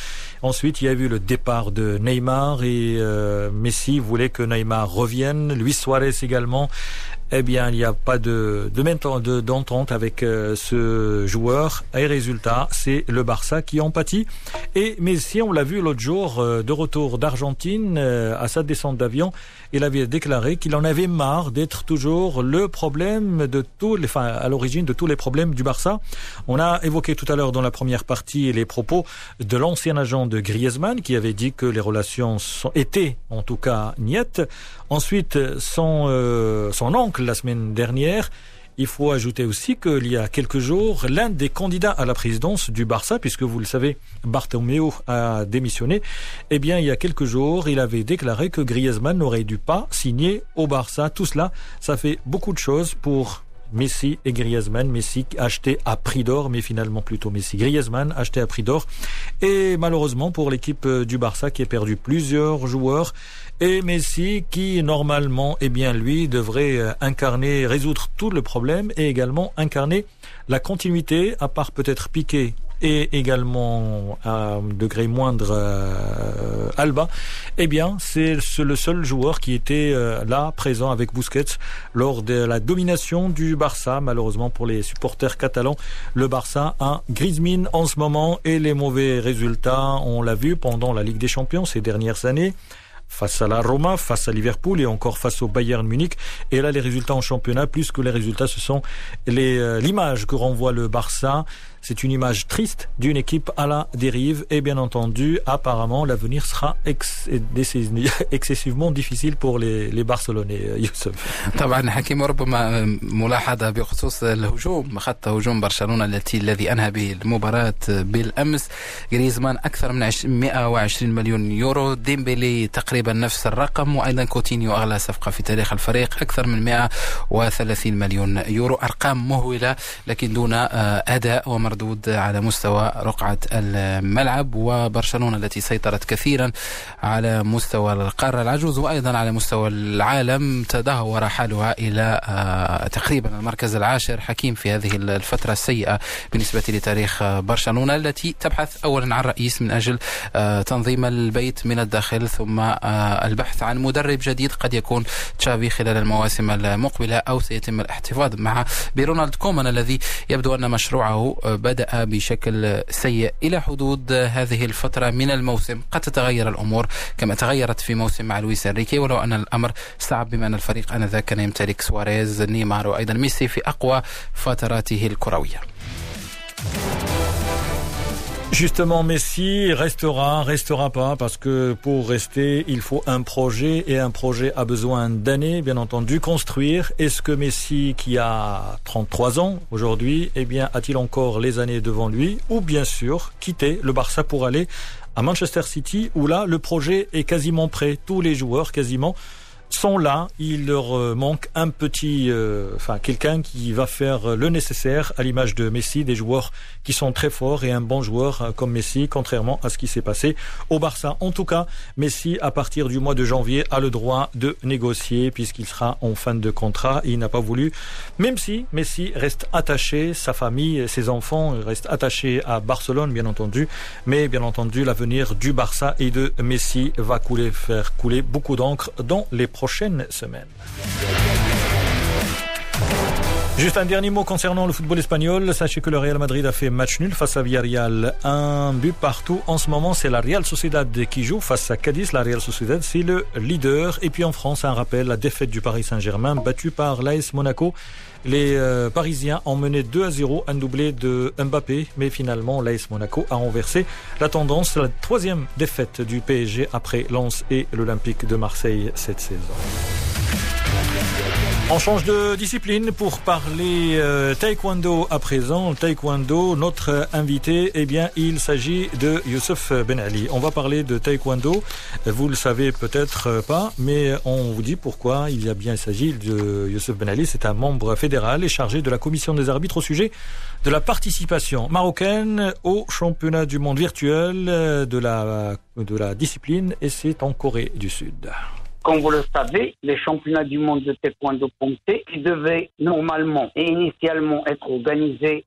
Ensuite, il y a eu le départ de Neymar et euh, Messi voulait que Neymar revienne, Luis Suarez également eh bien, il n'y a pas de, de d'entente avec euh, ce joueur. Et résultat, c'est le Barça qui en pâtit. Et Messi, on l'a vu l'autre jour, euh, de retour d'Argentine, euh, à sa descente d'avion, il avait déclaré qu'il en avait marre d'être toujours le problème de tous les, à l'origine de tous les problèmes du Barça. On a évoqué tout à l'heure dans la première partie les propos de l'ancien agent de Griezmann qui avait dit que les relations sont, étaient, en tout cas, niettes. Ensuite, son, son oncle la semaine dernière. Il faut ajouter aussi qu'il y a quelques jours, l'un des candidats à la présidence du Barça, puisque vous le savez, Bartomeu a démissionné, eh bien, il y a quelques jours, il avait déclaré que Griezmann n'aurait dû pas signer au Barça. Tout cela, ça fait beaucoup de choses pour Messi et Griezmann. Messi acheté à prix d'or, mais finalement plutôt Messi. Griezmann acheté à prix d'or. Et malheureusement pour l'équipe du Barça qui a perdu plusieurs joueurs et Messi qui normalement, eh bien lui, devrait euh, incarner, résoudre tout le problème et également incarner la continuité, à part peut-être Piqué et également à un degré moindre euh, Alba, eh bien c'est le seul joueur qui était euh, là présent avec Busquets lors de la domination du Barça. Malheureusement pour les supporters catalans, le Barça a Griezmann en ce moment et les mauvais résultats, on l'a vu pendant la Ligue des Champions ces dernières années face à la Roma, face à Liverpool et encore face au Bayern Munich. Et là, les résultats en championnat, plus que les résultats, ce sont euh, l'image que renvoie le Barça. C'est une image triste d'une équipe à la dérive et bien entendu, apparemment, l'avenir sera ex excessivement difficile pour les, les Barcelonais. يوسف.
طبعا حكيم ربما ملاحظة بخصوص الهجوم خط هجوم برشلونة التي الذي أنهى به المباراة بالأمس جريزمان أكثر من 120 مليون يورو ديمبلي تقريبا نفس الرقم وأيضا كوتينيو أغلى صفقة في تاريخ الفريق أكثر من 130 مليون يورو أرقام مهولة لكن دون أداء ومرض مردود على مستوى رقعة الملعب وبرشلونة التي سيطرت كثيرا على مستوى القارة. العجوز وأيضا على مستوى العالم تدهور حالها إلى آه، تقريبا المركز العاشر. حكيم في هذه الفترة السيئة بالنسبة لتاريخ برشلونة التي تبحث أولا عن رئيس من أجل آه، تنظيم البيت من الداخل ثم آه، البحث عن مدرب جديد قد يكون تشافي خلال المواسم المقبلة أو سيتم الاحتفاظ مع برونالد كومان الذي يبدو أن مشروعه بدأ بشكل سيء إلى حدود هذه الفترة من الموسم. قد تتغير الأمور كما تغيرت في موسم مع لويس إنريكي ولو أن الأمر صعب بما أن الفريق آنذاك كان يمتلك سواريز نيمار وأيضا ميسي في أقوى فتراته الكروية.
Justement, Messi restera, restera pas, parce que pour rester, il faut un projet, et un projet a besoin d'années, bien entendu, construire. Est-ce que Messi, qui a 33 ans aujourd'hui, eh bien, a-t-il encore les années devant lui, ou bien sûr, quitter le Barça pour aller à Manchester City, où là, le projet est quasiment prêt, tous les joueurs quasiment sont là. Il leur euh, manque un petit, euh, enfin quelqu'un qui va faire le nécessaire à l'image de Messi, des joueurs qui sont très forts et un bon joueur euh, comme Messi, contrairement à ce qui s'est passé au Barça. En tout cas, Messi, à partir du mois de janvier, a le droit de négocier puisqu'il sera en fin de contrat. Il n'a pas voulu, même si Messi reste attaché, sa famille, ses enfants restent attachés à Barcelone, bien entendu. Mais bien entendu, l'avenir du Barça et de Messi va couler, faire couler beaucoup d'encre dans les prochaines semaines. Juste un dernier mot concernant le football espagnol. Sachez que le Real Madrid a fait match nul face à Villarreal. Un but partout. En ce moment, c'est la Real Sociedad qui joue face à Cadiz. La Real Sociedad, c'est le leader. Et puis en France, un rappel, la défaite du Paris Saint-Germain, battue par l'AS Monaco. Les euh, Parisiens ont mené 2 à 0, un doublé de Mbappé, mais finalement l'AS Monaco a renversé la tendance. La troisième défaite du PSG après Lens et l'Olympique de Marseille cette saison. On change de discipline pour parler euh, taekwondo à présent. Taekwondo, notre invité, eh bien, il s'agit de Youssef Ben Ali. On va parler de taekwondo. Vous le savez peut-être pas, mais on vous dit pourquoi il y a bien s'agit de Youssef Ben Ali. C'est un membre fédéral et chargé de la commission des arbitres au sujet de la participation marocaine au championnat du monde virtuel de la, de la discipline et c'est en Corée du Sud.
Comme vous le savez, les championnats du monde de taekwondo poncé, qui devaient normalement et initialement être organisés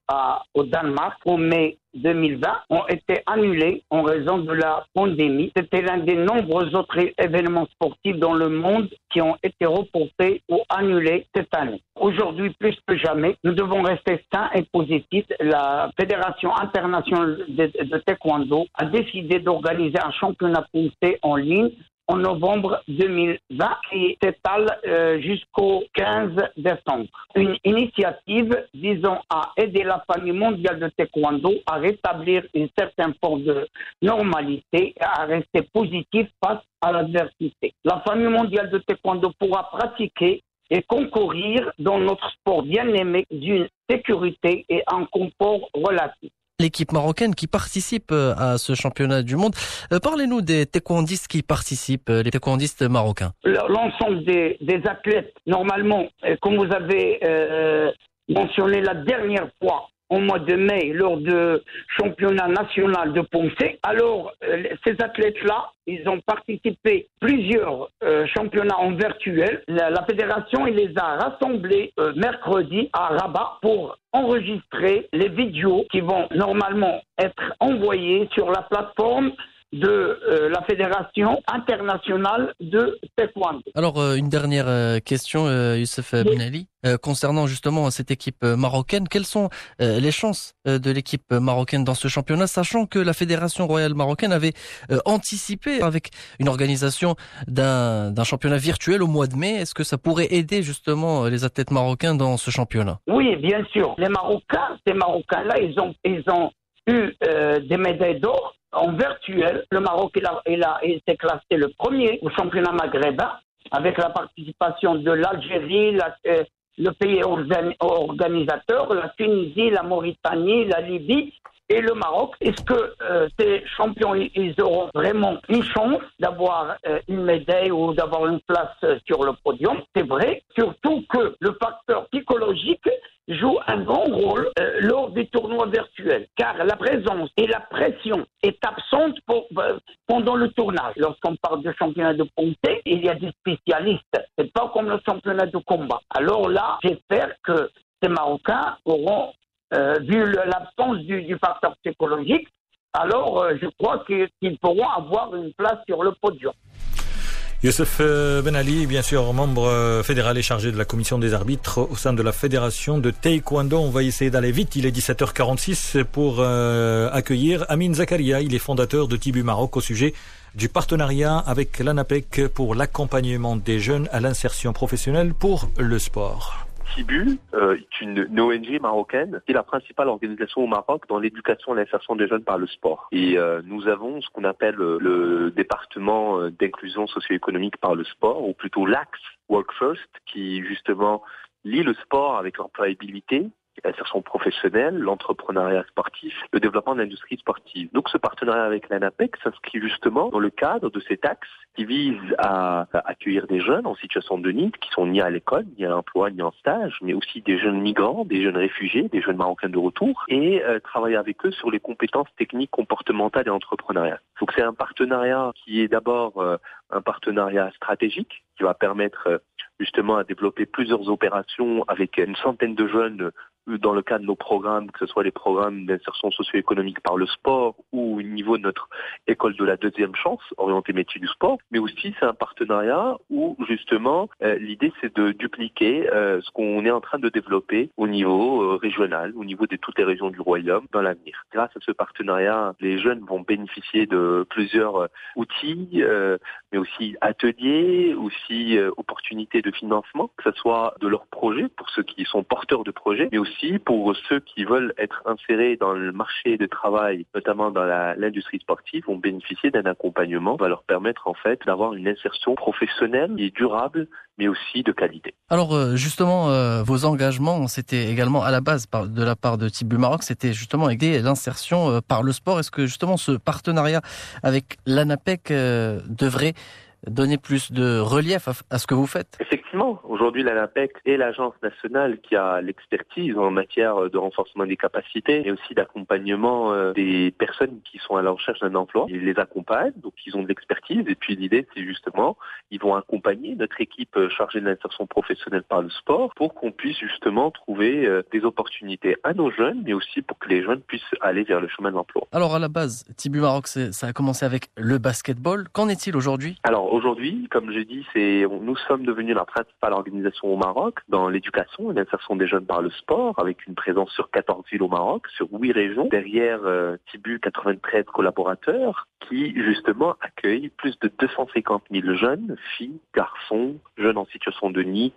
au Danemark au mai 2020 ont été annulés en raison de la pandémie. C'était l'un des nombreux autres événements sportifs dans le monde qui ont été reportés ou annulés cette année. Aujourd'hui, plus que jamais, nous devons rester sains et positifs. La Fédération internationale de, taekwondo a décidé d'organiser un championnat poncé en ligne en novembre 2020 qui s'étale euh, jusqu'au 15 décembre. Une initiative visant à aider la famille mondiale de taekwondo à rétablir une certaine forme de normalité et à rester positif face à l'adversité. La famille mondiale de taekwondo pourra pratiquer et concourir dans notre sport bien aimé d'une sécurité et un confort relatif
l'équipe marocaine qui participe euh, à ce championnat du monde. Euh, parlez-nous des taekwondistes qui participent, euh, les taekwondistes marocains.
L'ensemble des, des, athlètes, normalement, comme vous avez mentionné la dernière fois, au mois de mai lors du championnat national de Poncé. Alors, euh, ces athlètes-là, ils ont participé plusieurs euh, championnats en virtuel. La, fédération, il les a rassemblés euh, mercredi à Rabat pour enregistrer les vidéos qui vont normalement être envoyées sur la plateforme de euh, la Fédération internationale de taekwondo.
Alors, euh, une dernière euh, question, Youssef Benali, concernant justement cette équipe marocaine. Quelles sont les chances de l'équipe marocaine dans ce championnat, sachant que la Fédération royale marocaine avait anticipé avec une organisation d'un championnat virtuel au mois de mai Est-ce que ça pourrait aider justement les athlètes marocains dans ce championnat?
Oui, bien sûr. Les Marocains, ces Marocains-là, ils ont, ils ont eu des médailles d'or en virtuel. Le Maroc il a, il classé le premier au championnat maghrébin avec la participation de l'Algérie, euh, le pays organisateur, la Tunisie, la Mauritanie, la Libye et le Maroc. Est-ce que euh, ces champions ils auront vraiment une chance d'avoir euh, une médaille ou d'avoir une place sur le podium? C'est vrai, surtout que le facteur psychologique joue un grand rôle euh, lors des tournois virtuels, car la présence et la pression est absente pour, euh, pendant le tournage. Lorsqu'on parle de championnat de poncé, il y a des spécialistes. C'est pas comme le championnat de combat. Alors là, j'espère que ces Marocains auront, euh, vu l'absence du, du, facteur psychologique, alors je crois qu'ils pourront avoir une place sur le podium.
Youssef euh, Ben Ali, bien sûr, membre euh, fédéral et chargé de la commission des arbitres au sein de la fédération de Taekwondo. On va essayer d'aller vite. Il est 17h46 pour euh, accueillir Amin Zakaria. Il est fondateur de Tibu Maroc au sujet du partenariat avec l'ANAPEC pour l'accompagnement des jeunes à l'insertion professionnelle pour le sport.
Tibu euh, est une, ONG marocaine qui est la principale organisation au Maroc dans l'éducation et l'insertion des jeunes par le sport. Et euh, nous avons ce qu'on appelle le département euh, d'inclusion socio-économique par le sport, ou plutôt l'AXE Work First, qui justement lie le sport avec l'employabilité l'insertion professionnelle, l'entrepreneuriat sportif, le développement de l'industrie sportive. Donc ce partenariat avec l'ANAPEC s'inscrit justement dans le cadre de cet axe qui vise à, accueillir des jeunes en situation de need qui sont ni à l'école, ni à l'emploi, ni en stage, mais aussi des jeunes migrants, des jeunes réfugiés, des jeunes marocains de retour, et euh, travailler avec eux sur les compétences techniques, comportementales et entrepreneuriales. Donc c'est un partenariat qui est d'abord euh, un partenariat stratégique qui va permettre euh, justement à développer plusieurs opérations avec une centaine de jeunes dans le cadre de nos programmes, que ce soit les programmes d'insertion socio-économique par le sport ou au niveau de notre école de la deuxième chance, orientée métier du sport, mais aussi c'est un partenariat où justement euh, l'idée c'est de dupliquer euh, ce qu'on est en train de développer au niveau euh, régional, au niveau de toutes les régions du royaume dans l'avenir. Grâce à ce partenariat, les jeunes vont bénéficier de plusieurs outils, mais aussi ateliers, aussi opportunités de financement, que ce soit de leurs projets pour ceux qui sont porteurs de projets, mais aussi pour ceux qui veulent être insérés dans le marché de travail, notamment dans l'industrie sportive, vont bénéficier d'un accompagnement qui va leur permettre en fait d'avoir une insertion professionnelle et durable, mais aussi de qualité.
Alors euh, justement, euh, vos engagements, c'était également à la base de la part de Tibu Maroc, c'était justement aider l'insertion euh, par le sport. Est-ce que justement ce partenariat avec l'ANAPEC devrait donner plus de relief à, ce que vous faites?
Effectivement, aujourd'hui l'ANAPEC est l'agence nationale qui a l'expertise en matière de renforcement des capacités et aussi d'accompagnement euh, des personnes qui sont à la recherche d'un emploi. Ils les accompagnent, donc ils ont de l'expertise et puis l'idée c'est justement, ils vont accompagner notre équipe chargée de l'insertion professionnelle par le sport pour qu'on puisse justement trouver euh, des opportunités à nos jeunes mais aussi pour que les jeunes puissent aller vers le chemin de l'emploi.
Alors à la base, Tibu Maroc, ça a commencé avec le basketball. Qu'en est-il aujourd'hui?
Alors aujourd'hui, comme j'ai dit, c'est nous sommes devenus la principale organisation au Maroc dans l'éducation et l'insertion des jeunes par le sport, avec une présence sur 14 villes au Maroc, sur 8 régions. Derrière euh, Tibu, 93 collaborateurs qui justement accueillent plus de 250 000 jeunes, filles, garçons, jeunes en situation de NIT,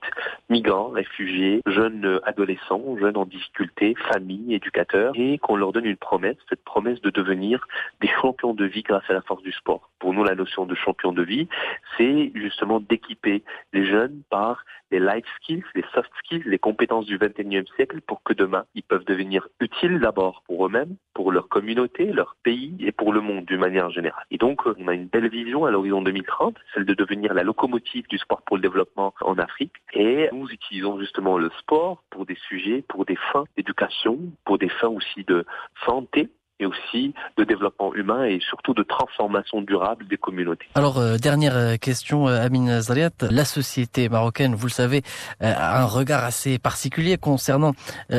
migrants, réfugiés, jeunes adolescents, jeunes en difficulté, familles, éducateurs, et qu'on leur donne une promesse, cette promesse de devenir des champions de vie grâce à la force du sport. Pour nous, la notion de champion de vie, c'est justement d'équiper les jeunes par les life skills, les soft skills, les compétences du 21e siècle pour que demain, ils peuvent devenir utiles d'abord pour eux-mêmes, pour leur communauté, leur pays et pour le monde d'une manière générale. Et donc, on a une belle vision à l'horizon 2030, celle de devenir la locomotive du sport pour le développement en Afrique. Et nous utilisons justement le sport pour des sujets, pour des fins d'éducation, pour des fins aussi de santé, mais aussi de développement humain et surtout de transformation durable des communautés.
Alors, euh, dernière euh, question, euh, Amine Zariat. La société marocaine, vous le savez, a un regard assez particulier concernant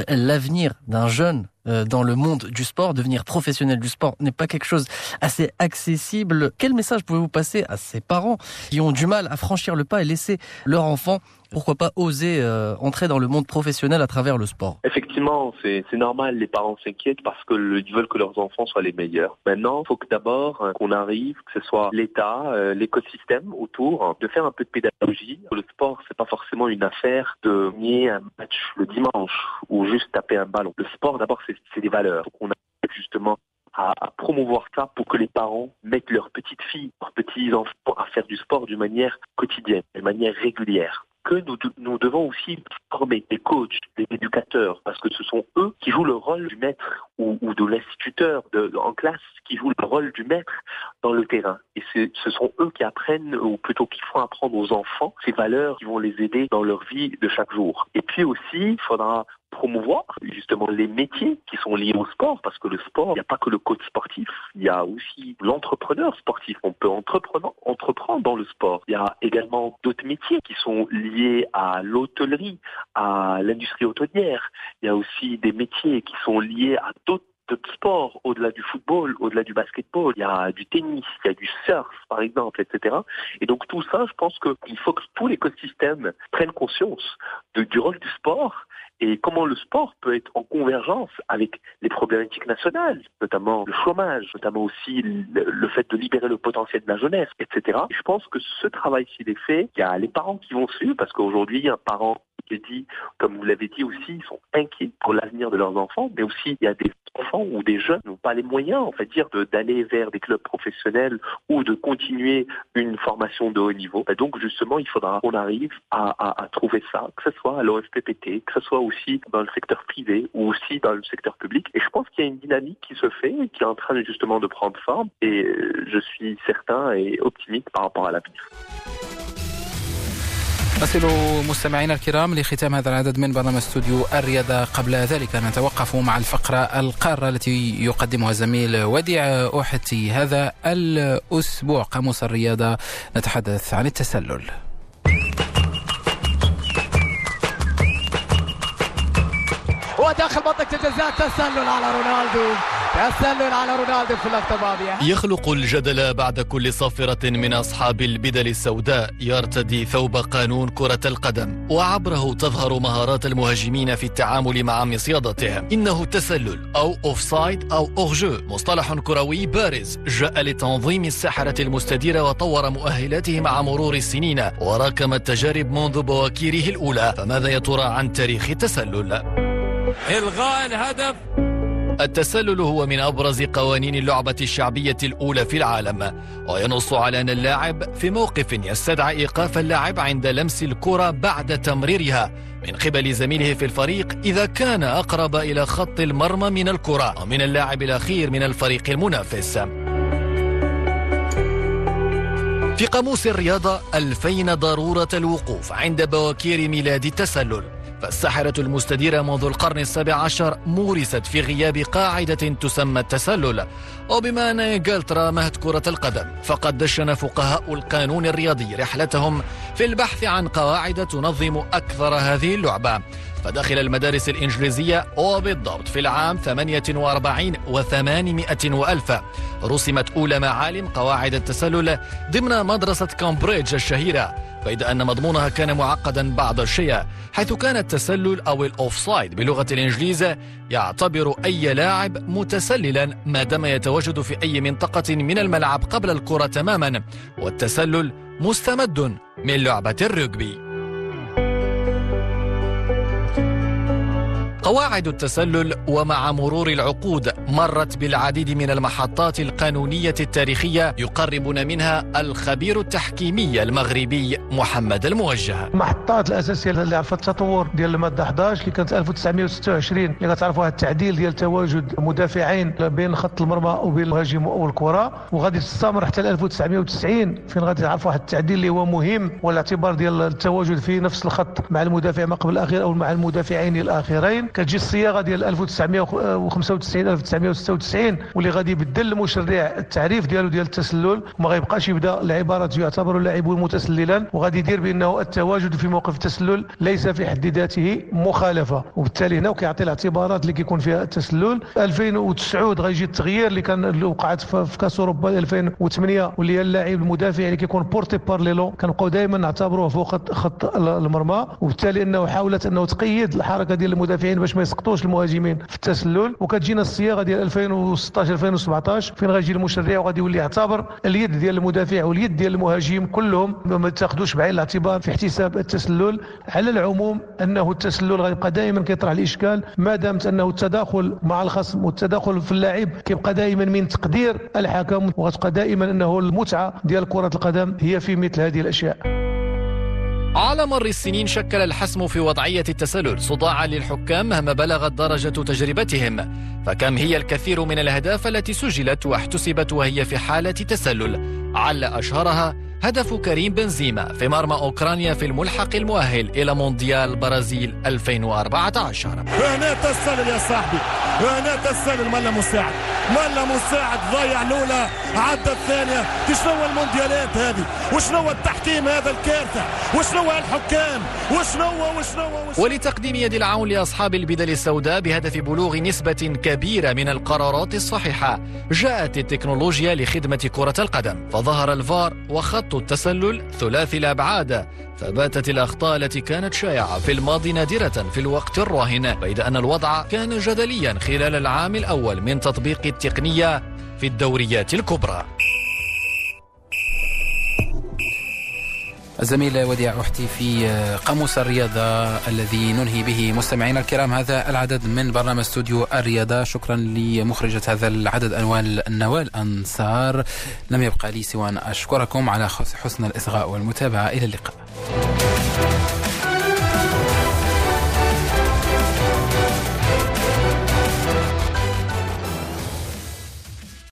l'avenir d'un jeune dans le monde du sport, devenir professionnel du sport n'est pas quelque chose assez accessible. Quel message pouvez-vous passer à ces parents qui ont du mal à franchir le pas et laisser leur enfant pourquoi pas oser euh, entrer dans le monde professionnel à travers le sport?
Effectivement, c'est normal, les parents s'inquiètent parce qu'ils veulent que leurs enfants soient les meilleurs. Maintenant, il faut que d'abord euh, qu'on arrive, que ce soit l'État, euh, l'écosystème autour, de faire un peu de pédagogie. Le sport, c'est pas forcément une affaire de nier un match le dimanche ou juste taper un ballon. Le sport, d'abord, c'est des valeurs. On a justement à, promouvoir ça pour que les parents mettent leurs petites filles, leurs petits enfants à faire du sport d'une manière quotidienne, d'une manière régulière que nous, nous devons aussi former des coachs, des éducateurs, parce que ce sont eux qui jouent le rôle du maître ou, ou de l'instituteur en classe, qui jouent le rôle du maître dans le terrain. Et ce sont eux qui apprennent, ou plutôt qui font apprendre aux enfants ces valeurs qui vont les aider dans leur vie de chaque jour. Et puis aussi, il faudra promouvoir justement les métiers qui sont liés au sport, parce que le sport, il n'y a pas que le coach sportif, il y a aussi l'entrepreneur sportif. On peut entreprendre, entreprendre dans le sport. Il y a également d'autres métiers qui sont liés à l'hôtellerie, à l'industrie hôtelière. Il y a aussi des métiers qui sont liés à d'autres sports au-delà du football, au-delà du basketball. Il y a du tennis, il y a du surf, par exemple, etc. Et donc tout ça, je pense qu'il faut que tout l'écosystème prenne conscience du rôle du sport et comment le sport peut être en convergence avec les problématiques nationales, notamment le chômage, notamment aussi le, fait de libérer le potentiel de la jeunesse, etc. je pense que ce travail s'il est fait, il y a les parents qui vont suivre, parce qu'aujourd'hui, un parent dit, comme vous l'avez dit aussi, ils sont inquiets pour l'avenir de leurs enfants, mais aussi il y a des enfants ou des jeunes qui n'ont pas les moyens, en fait, dire d'aller vers des clubs professionnels ou de continuer une formation de haut niveau. Et donc justement, il faudra qu'on arrive à, à, trouver ça, que ce soit à l'OFPPT, que ce soit aussi dans le secteur privé ou aussi dans le secteur public. Et je pense qu'il y a une dynamique qui se fait, qui est en train justement de prendre forme. Et euh, je suis certain et optimiste par rapport à l'avenir.
نصل مستمعينا الكرام لختام هذا العدد من برنامج استوديو الرياضة قبل ذلك. نتوقف مع الفقرة القارة التي يقدمها الزميل وديع أوحتي. هذا الأسبوع قاموس الرياضة. نتحدث عن التسلل.
وداخل منطقة الجزاء تسلل على رونالدو. تسلل على رونالدو في اللقطة الماضية.
يخلق الجدل بعد كل صافرة من أصحاب البدل السوداء يرتدي ثوب قانون كرة القدم. وعبره تظهر مهارات المهاجمين في التعامل مع مصيادته إنه تسلل أو offside أو hors-jeu مصطلح كروي بارز. جاء لتنظيم الساحرة المستديرة وطور مؤهلاته مع مرور السنين. وراكم التجارب منذ بواكيره الأولى. فماذا يا ترى عن تاريخ التسلل؟
إلغاء الهدف.
التسلل هو من أبرز قوانين اللعبة الشعبية الأولى في العالم وينص على أن اللاعب في موقف يستدعي إيقاف اللاعب عند لمس الكرة بعد تمريرها من قبل زميله في الفريق إذا كان أقرب إلى خط المرمى من الكرة ومن اللاعب الأخير من الفريق المنافس. في قاموس الرياضة ألفين ضرورة الوقوف عند بواكير ميلاد التسلل. فالساحرة المستديرة منذ القرن السابع عشر مورست في غياب قاعدة تسمى التسلل. وبما أن إنجلترا مهد كرة القدم فقد دشن فقهاء القانون الرياضي رحلتهم في البحث عن قواعد تنظم أكثر هذه اللعبة. فداخل المدارس الإنجليزية وبالضبط في العام 48 و800 وألف. رسمت أولى معالم قواعد التسلل ضمن مدرسة كامبريدج الشهيرة بيد أن مضمونها كان معقدا بعض الشيء حيث كان التسلل أو الأوفسايد بلغة الإنجليز يعتبر أي لاعب متسللا ما دام يتواجد في أي منطقة من الملعب قبل الكرة تماما والتسلل مستمد من لعبة الرجبي قواعد التسلل ومع مرور العقود مرت بالعديد من المحطات القانونية التاريخية يقربنا منها الخبير التحكيمي المغربي محمد الموجه.
المحطات الأساسية اللي عرفت التطور ديال المادة 11 اللي كانت 1926 اللي كتعرفوها التعديل ديال تواجد مدافعين بين خط المرمى وبين المهاجم والكرة. وغادي تستمر حتى 1990 فين غادي تعرفوا واحد التعديل اللي هو مهم والاعتبار ديال التواجد في نفس الخط مع المدافع ما قبل الأخير أو مع المدافعين الأخيرين كتجي الصياغه ديال 1995 1996 واللي غادي يبدل المشرع التعريف ديالو ديال التسلل وما غيبقاش يبدا العبارة يعتبر اللاعب متسللا وغادي يدير بأنه التواجد في موقف التسلل ليس في حد ذاته مخالفة. وبالتالي هنا كيعطي الاعتبارات اللي كيكون فيها التسلل. 2009 غيجي التغيير اللي كان اللي وقعت في كاس أوروبا 2008 واللي هي اللاعب المدافع اللي كيكون بورتي بار ليلون كنبقاو دائما نعتبروه فوق خط المرمى. وبالتالي إنه حاولت إنه تقيد الحركة ديال المدافعين باش ما يسقطوش المهاجمين في التسلل. وكتجينا الصياغة ديال 2016 2017 فين غيجي المشرع وغادي يولي يعتبر اليد ديال المدافع واليد ديال المهاجم كلهم ما تاخذوش بعين الاعتبار في احتساب التسلل. على العموم أنه التسلل غيبقى دائما كيطرح الإشكال ما دامت أنه التداخل مع الخصم والتداخل في اللاعب كيبقى دائما من تقدير الحكم وغتبقى دائما أنه المتعة ديال كرة القدم هي في مثل هذه الأشياء.
على مر السنين شكل الحسم في وضعية التسلل صداعا للحكام مهما بلغت درجة تجربتهم. فكم هي الكثير من الأهداف التي سجلت واحتسبت وهي في حالة تسلل؟ على أشهرها هدف كريم بنزيما في مرمى أوكرانيا في الملحق المؤهل إلى مونديال برازيل 2014
هنا تسلل يا صاحبي هنا تسلل ملا مساعد؟ ملا مساعد؟ ضيع الأولى عدى الثانية. شنو المونديالات هذه؟ وشنو التحكيم هذا الكارثة؟ وشنو الحكام؟ وشنو وشنو
ولتقديم يد العون لأصحاب البدل السوداء بهدف بلوغ نسبة كبيرة من القرارات الصحيحة جاءت التكنولوجيا لخدمة كرة القدم فظهر الفار وخط التسلل ثلاثي الأبعاد. فباتت الأخطاء التي كانت شائعة. في الماضي نادرة في الوقت الراهن بيد أن الوضع كان جدليا خلال العام الأول من تطبيق التقنية في الدوريات الكبرى.
الزميل وديع أحتي في قاموس الرياضة الذي ننهي به مستمعينا الكرام هذا العدد من برنامج استوديو الرياضة. شكرا لمخرجة هذا العدد أنوال النوال أنصار. لم يبقى لي سوى أن أشكركم على حسن الإصغاء والمتابعة. إلى اللقاء.